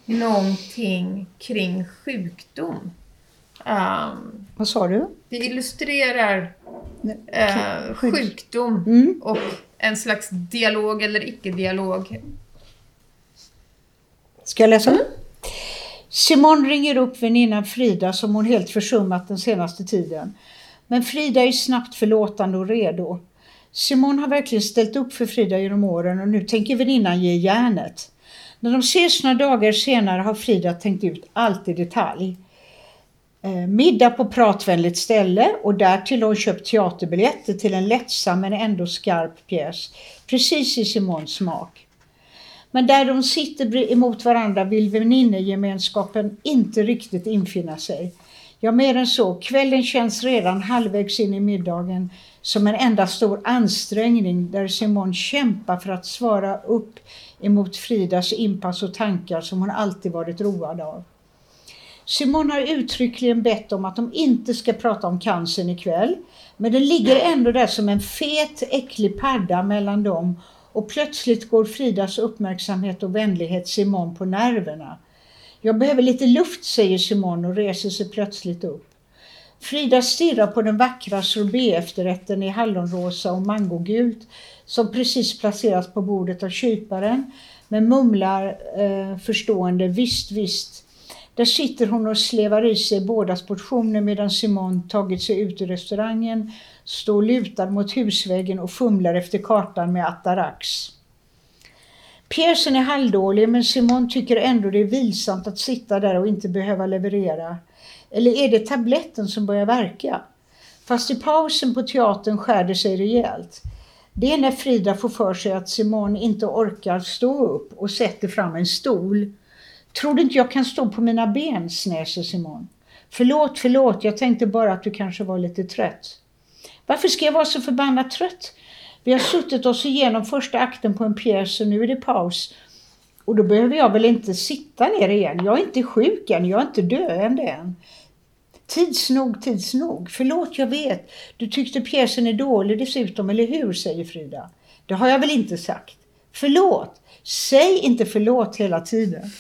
någonting kring sjukdom. Um, Vad sa du? Det illustrerar uh, sjukdom mm. och en slags dialog eller icke-dialog. Ska jag läsa? Mm. Simon ringer upp väninnan Frida som hon helt försummat den senaste tiden. Men Frida är snabbt förlåtande och redo. Simon har verkligen ställt upp för Frida genom åren och nu tänker väninnan ge järnet. När de ses några dagar senare har Frida tänkt ut allt i detalj. Eh, middag på pratvänligt ställe och därtill har hon köpt teaterbiljetter till en lättsam men ändå skarp pjäs. Precis i Simons smak. Men där de sitter emot varandra vill väninnegemenskapen inte riktigt infinna sig. Ja, mer än så. Kvällen känns redan halvvägs in i middagen som en enda stor ansträngning där Simon kämpar för att svara upp emot Fridas inpass och tankar som hon alltid varit road av. Simon har uttryckligen bett om att de inte ska prata om cancern ikväll, men det ligger ändå där som en fet, äcklig padda mellan dem och plötsligt går Fridas uppmärksamhet och vänlighet Simon på nerverna. Jag behöver lite luft, säger Simon och reser sig plötsligt upp. Frida stirrar på den vackra sorbet-efterrätten i hallonrosa och mangogult som precis placerats på bordet av kyparen men mumlar eh, förstående visst, visst. Där sitter hon och slevar i sig bådas portioner medan Simon tagit sig ut ur restaurangen står lutad mot husväggen och fumlar efter kartan med Atarax. Pjäsen är halvdålig men Simon tycker ändå det är vilsamt att sitta där och inte behöva leverera. Eller är det tabletten som börjar verka? Fast i pausen på teatern skär det sig rejält. Det är när Frida får för sig att Simon inte orkar stå upp och sätter fram en stol. Tror du inte jag kan stå på mina ben, snäser Simon. Förlåt, förlåt, jag tänkte bara att du kanske var lite trött. Varför ska jag vara så förbannat trött? Vi har suttit oss igenom första akten på en pjäs och nu är det paus. Och då behöver jag väl inte sitta ner igen. Jag är inte sjuk än, jag är inte döende än. Tids nog, tids nog. Förlåt, jag vet. Du tyckte pjäsen är dålig dessutom, eller hur? säger Frida. Det har jag väl inte sagt. Förlåt. Säg inte förlåt hela tiden.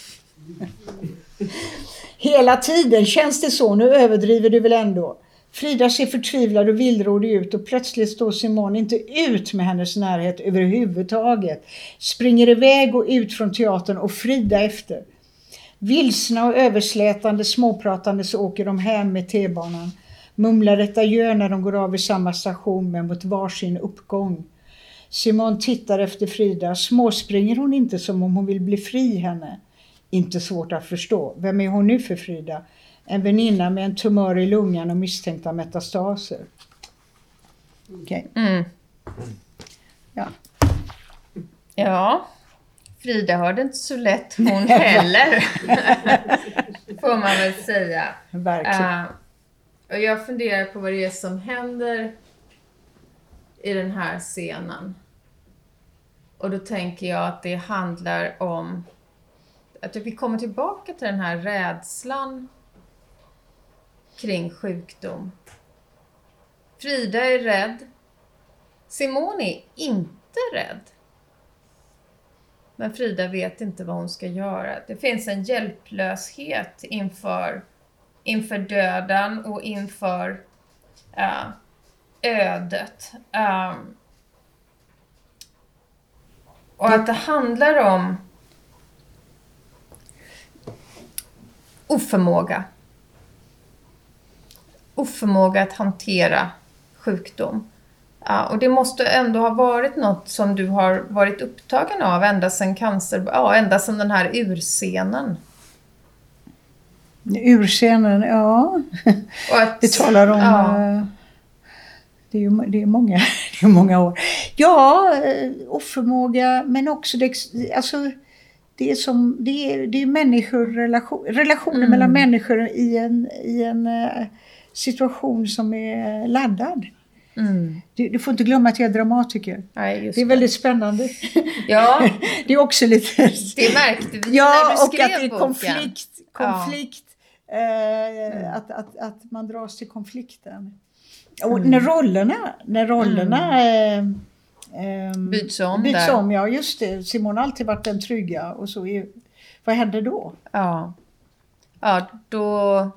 hela tiden, känns det så? Nu överdriver du väl ändå? Frida ser förtvivlad och villrådig ut och plötsligt står Simon inte ut med hennes närhet överhuvudtaget. Springer iväg och ut från teatern och Frida efter. Vilsna och överslätande småpratande så åker de hem med T-banan. Mumlar ett adjö när de går av i samma station men mot varsin uppgång. Simon tittar efter Frida. Småspringer hon inte som om hon vill bli fri henne? Inte svårt att förstå. Vem är hon nu för Frida? En väninna med en tumör i lungan och misstänkta metastaser. Okej. Okay. Mm. Ja. Ja. Frida har det inte så lätt hon heller. Får man väl säga. Verkligen. Uh, och jag funderar på vad det är som händer i den här scenen. Och då tänker jag att det handlar om att vi kommer tillbaka till den här rädslan kring sjukdom. Frida är rädd. Simone är inte rädd. Men Frida vet inte vad hon ska göra. Det finns en hjälplöshet inför, inför döden och inför uh, ödet. Um, och att det handlar om oförmåga. Oförmåga att hantera sjukdom. Ja, och det måste ändå ha varit något som du har varit upptagen av ända sedan cancer, ja, ända sedan den här urscenen. Urscenen, ja. Att, Vi talar om... Ja. Eh, det är ju det är många, det är många år. Ja, eh, oförmåga men också det, alltså, det är som, det är, det är människor, relation, relationer mm. mellan människor i en, i en uh, situation som är laddad. Mm. Du, du, får inte glömma att jag är dramatiker. Nej, det är väldigt spännande. Ja. det är också lite... Det märkte vi ja, när du skrev och att det är konflikt. konflikt ja. eh, mm. att, att, att man dras till konflikten. Och mm. när rollerna, när rollerna mm. eh, eh, byts om. Byts där. om, ja just det. Simon har alltid varit den trygga och så är, vad händer då? Ja, ja då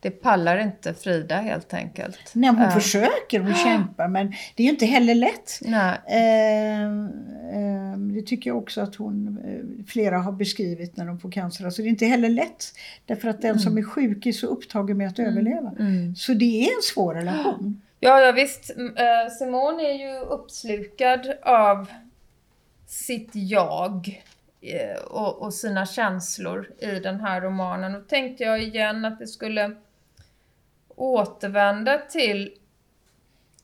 det pallar inte Frida helt enkelt. Nej, hon uh. försöker, hon kämpar men det är ju inte heller lätt. Nej. Eh, eh, det tycker jag också att hon, eh, flera har beskrivit när de får cancer. Alltså det är inte heller lätt. Därför att den mm. som är sjuk är så upptagen med att mm. överleva. Mm. Så det är en svår relation. Ja, ja visst. Eh, Simone är ju uppslukad av sitt jag och, och, sina känslor i den här romanen. Och tänkte jag igen att det skulle återvända till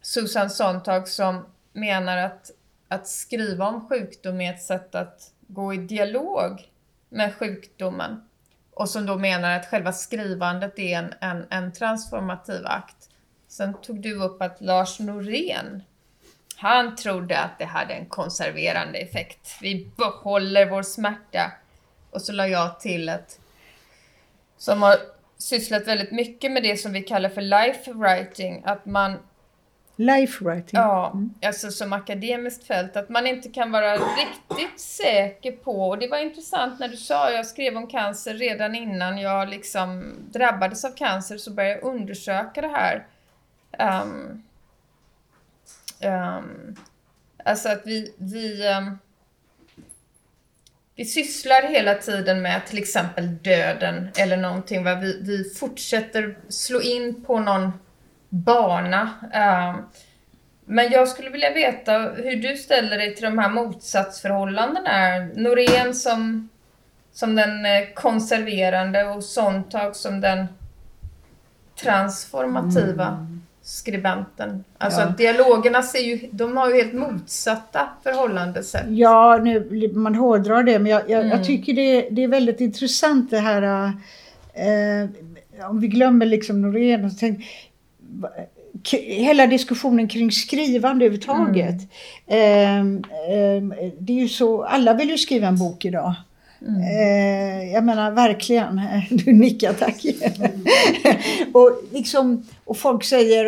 Susan Sontag som menar att, att skriva om sjukdom är ett sätt att gå i dialog med sjukdomen. Och som då menar att själva skrivandet är en, en, en transformativ akt. Sen tog du upp att Lars Norén, han trodde att det hade en konserverande effekt. Vi behåller vår smärta. Och så la jag till ett som har sysslat väldigt mycket med det som vi kallar för life writing. Att man Life writing? Ja, mm. alltså som akademiskt fält. Att man inte kan vara riktigt säker på, och det var intressant när du sa, jag skrev om cancer redan innan jag liksom drabbades av cancer, så började jag undersöka det här. Um, um, alltså att vi, vi um, vi sysslar hela tiden med till exempel döden eller någonting. Va? Vi, vi fortsätter slå in på någon bana. Uh, men jag skulle vilja veta hur du ställer dig till de här motsatsförhållandena. Norén som, som den eh, konserverande och Sontag som den transformativa. Mm skribenten. Alltså ja. dialogerna ser ju, de har ju helt motsatta förhållandesätt. Ja, nu, man hårdrar det men jag, jag, mm. jag tycker det, det, är väldigt intressant det här eh, om vi glömmer liksom Norén hela diskussionen kring skrivande överhuvudtaget. Mm. Eh, eh, det är ju så, alla vill ju skriva en bok idag. Mm. Eh, jag menar verkligen, du nickar tack. och, liksom, och folk säger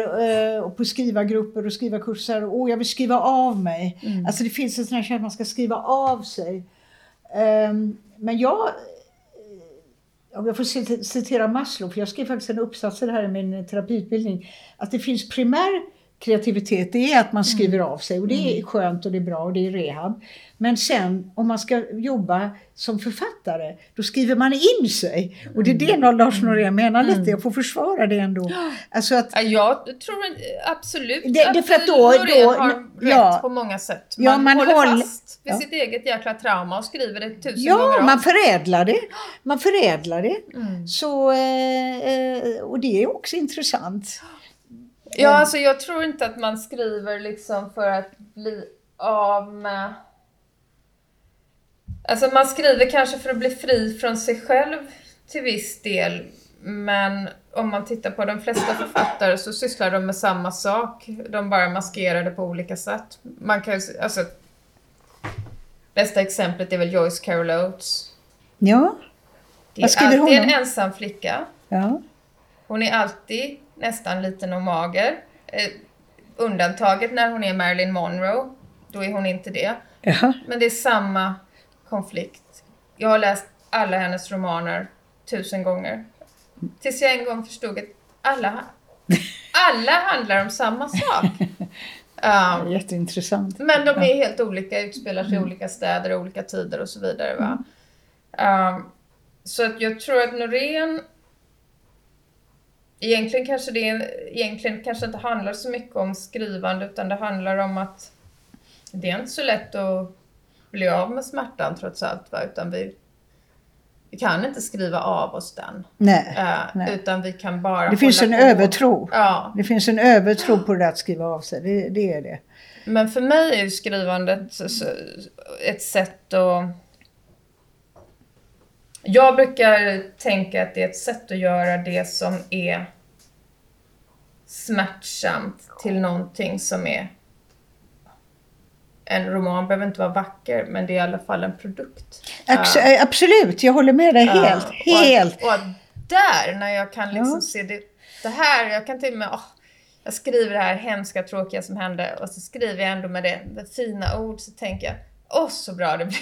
eh, på skrivargrupper och skrivarkurser, åh jag vill skriva av mig. Mm. Alltså det finns en sån här känsla att man ska skriva av sig. Eh, men jag, om jag får citera Maslow, för jag skrev faktiskt en uppsats det här i min terapiutbildning, att det finns primär kreativitet, det är att man skriver av sig och det är skönt och det är bra och det är rehab. Men sen om man ska jobba som författare, då skriver man in sig. Och det är det Lars Norén menar lite, jag får försvara det ändå. Alltså att, Ja, Jag tror absolut Det- det för att då- Norén då- har rätt ja. på många sätt. Man, Ja, man håller håller- fast vid ja. sitt eget jäkla trauma och skriver det tusen gånger ja, man förädlar det. Man förädlar det. Mm. Så, eh, eh, och det är också intressant. Ja, alltså jag tror inte att man skriver liksom för att bli av med... Alltså man skriver kanske för att bli fri från sig själv till viss del. Men om man tittar på de flesta författare så sysslar de med samma sak. De bara maskerar det på olika sätt. Man kan alltså... Bästa exemplet är väl Joyce Carol Oates. Ja, Det Vad är skriver hon alltid en om? ensam flicka. ja. Hon är alltid nästan liten och mager. Eh, undantaget när hon är Marilyn Monroe. Då är hon inte det. ja. Men det är samma konflikt. Jag har läst alla hennes romaner tusen gånger. Tills jag en gång förstod att alla, alla handlar om samma sak. Um, Jätteintressant. men de är helt olika, utspelar sig i olika städer, olika tider och så vidare. Va? Um, så att jag tror att Norén Egentligen kanske det egentligen kanske inte handlar så mycket om skrivande utan det handlar om att det är inte så lätt att bli av med smärtan trots allt. Va? Utan vi, vi kan inte skriva av oss den. Nej. Eh, nej. utan vi kan bara Det finns en på. övertro. Ja, Det finns en övertro på det att skriva av sig. Det, det är det. Men för mig är skrivandet ett sätt att... Jag brukar tänka att det är ett sätt att göra det som är smärtsamt till någonting som är... En roman behöver inte vara vacker, men det är i alla fall en produkt. Abs- eh, Absolut, jag håller med dig helt. och att- Helt. Och att där, när jag kan liksom Ja. se det, det här, jag kan till och med, åh, jag skriver det här hemska, tråkiga som hände och så skriver jag ändå med det, med fina ord, så tänker jag, åh så bra det blev.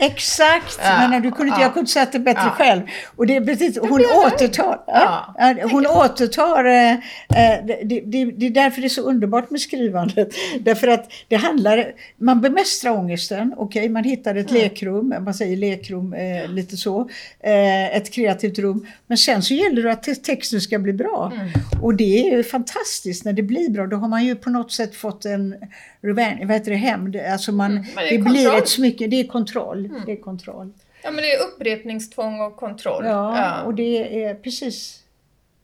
Exakt, Ja, men du kunde ja. jag kunde sagt det bättre Ja. själv. Och det är precis, hon återtar, Ja. hon återtar, eh, eh, det, det, det är därför det är så underbart med skrivandet. Därför att det handlar, man bemästrar ångesten, okej, man hittar ett lekrum, man säger lekrum eh, lite så, eh, ett kreativt rum. Men sen så gäller det att te- texten ska bli bra. Mm. Och det är ju fantastiskt när det blir bra, då har man ju på något sätt fått en revenge, vad heter det, hämnd, alltså man, Mm, det det, blir ett smycke, det är kontroll. Det är kontroll. Ja men det är upprepningstvång och kontroll. Ja, och det är precis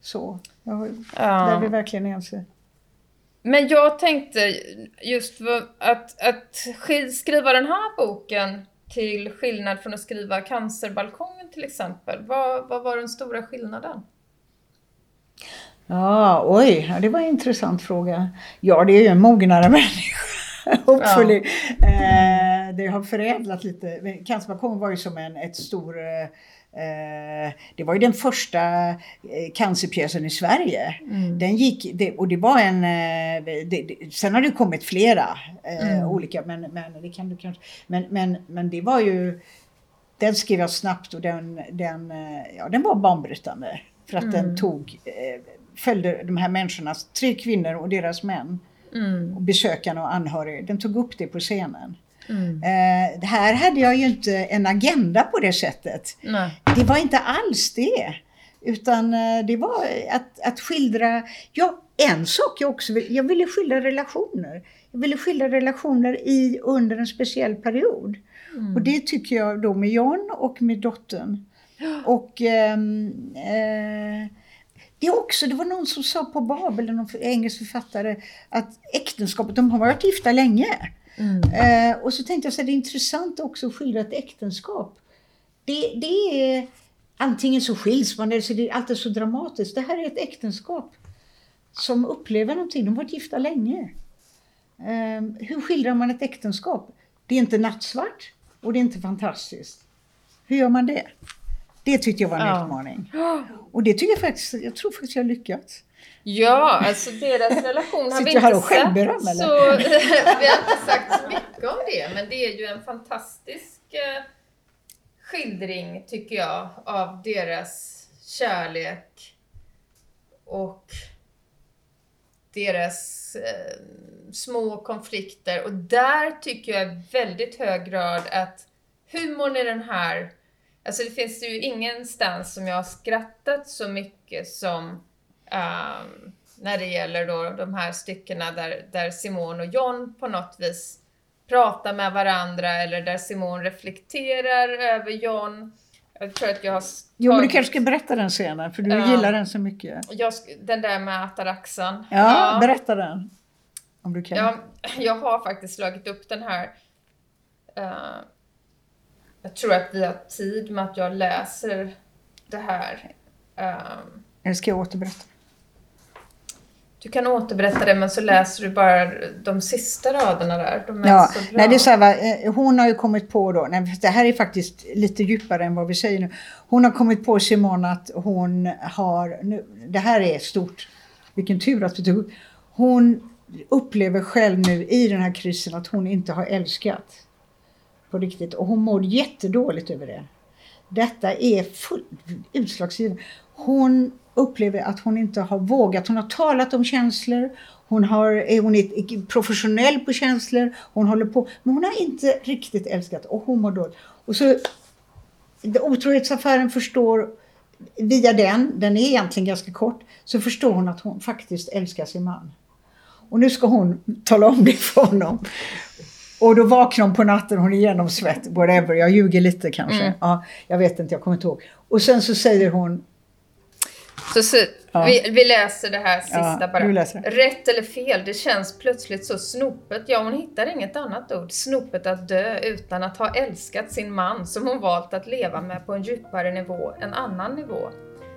så. Jag, Där är vi ja. verkligen ense. Men jag tänkte just att, att sk- skriva den här boken till skillnad från att skriva Cancerbalkongen till exempel. Vad, vad var den stora skillnaden? Ja, oj, ja, det var en intressant fråga. Ja, det är ju en mognare människa. Hopefully. Eh, det har förädlat lite. Cancerbalkongen var ju som en ett stor eh, eh, det var ju den första eh, cancerpjäsen i Sverige. Den gick, och det var en, det, sen har det kommit flera eh, olika, men, men, det kan du kanske, men, men, men det var ju, den skrev jag snabbt och den, den, ja, den var banbrytande. För att den tog, följde de här människorna, tre kvinnor och deras män, och besökarna och anhöriga, den tog upp det på scenen. Eh, här hade jag ju inte en agenda på det sättet. Nej. Det var inte alls det. Utan eh, det var att, att skildra, ja en sak jag också vill, jag ville skildra relationer. Jag ville skildra relationer i, under en speciell period. Och det tycker jag då med John och med dottern. Och ehm, eh, det också, det var någon som sa på Babel, någon engelsk författare, att äktenskapet, de har varit gifta länge. Mm. Eh, och så tänkte jag så här, det är intressant också att skildra ett äktenskap. Det, det är antingen så skiljs man eller så det är alltid så dramatiskt. Det här är ett äktenskap som upplever någonting. De har varit gifta länge. Eh, hur skildrar man ett äktenskap? Det är inte nattsvart och det är inte fantastiskt. Hur gör man det? Det tyckte jag var en Ja. utmaning. Och det tycker jag faktiskt, jag tror faktiskt jag har lyckats. Ja, alltså deras relation har vi inte här och sett. Så, vi har inte sagt så mycket om det, men det är ju en fantastisk eh, skildring, tycker jag, av deras kärlek och deras eh, små konflikter och där tycker jag i väldigt hög grad att humorn i den här Alltså det finns ju ingenstans som jag har skrattat så mycket som um, när det gäller då de här styckena där, där Simone och John på något vis pratar med varandra eller där Simone reflekterar över John. Jag tror att jag har tagit... Jo, men du kanske ska berätta den scenen, för du uh, gillar den så mycket. Jag, den där med ataraxen. Ja, ja, berätta den. Om du kan. Ja, jag har faktiskt slagit upp den här. Uh, jag tror att vi har tid med att jag läser det här. Um, Eller ska jag återberätta? Du kan återberätta det men så läser du bara de sista raderna där. De är ja, så bra. Nej, det är så här, eh, hon har ju kommit på då, nej, det här är faktiskt lite djupare än vad vi säger nu. Hon har kommit på Simon att hon har, nu, det här är stort, vilken tur att vi tog Hon upplever själv nu i den här krisen att hon inte har älskat på riktigt och hon mår jättedåligt över det. Detta är fullt utslagsgivande. Hon upplever att hon inte har vågat. Hon har talat om känslor. Hon, har, hon är professionell på känslor. Hon håller på. Men hon har inte riktigt älskat och hon mår dåligt. Och så otrohetsaffären förstår via den, den är egentligen ganska kort, så förstår hon att hon faktiskt älskar sin man. Och nu ska hon tala om det för honom. Och då vaknar hon på natten, hon är genomsvett, whatever, jag ljuger lite kanske. Mm. Ja, jag vet inte, jag kommer inte ihåg. Och sen så säger hon så, så ja. vi, vi, läser det här sista ja, bara. Rätt eller fel, det känns plötsligt så snopet. Ja, hon hittar inget annat ord. Snopet att dö utan att ha älskat sin man som hon valt att leva med på en djupare nivå, en annan nivå.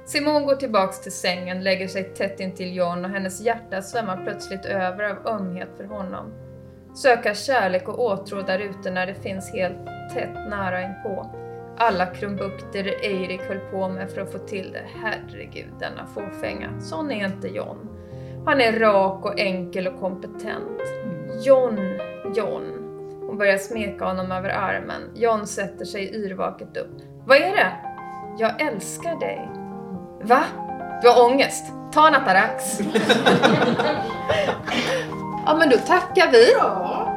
Simon går tillbaks till sängen, lägger sig tätt intill John och hennes hjärta svämmar plötsligt över av ömhet för honom. Söka kärlek och åtrå där ute när det finns helt tätt nära inpå alla krumbukter Eirik höll på med för att få till det. Herregud, denna fåfänga. Sån är inte John. Han är rak och enkel och kompetent. John, John. Hon börjar smeka honom över armen. John sätter sig yrvaket upp. Vad är det? Jag älskar dig. Va? Du har ångest? Ta en Atarax. Ja, men då tackar vi. Ja.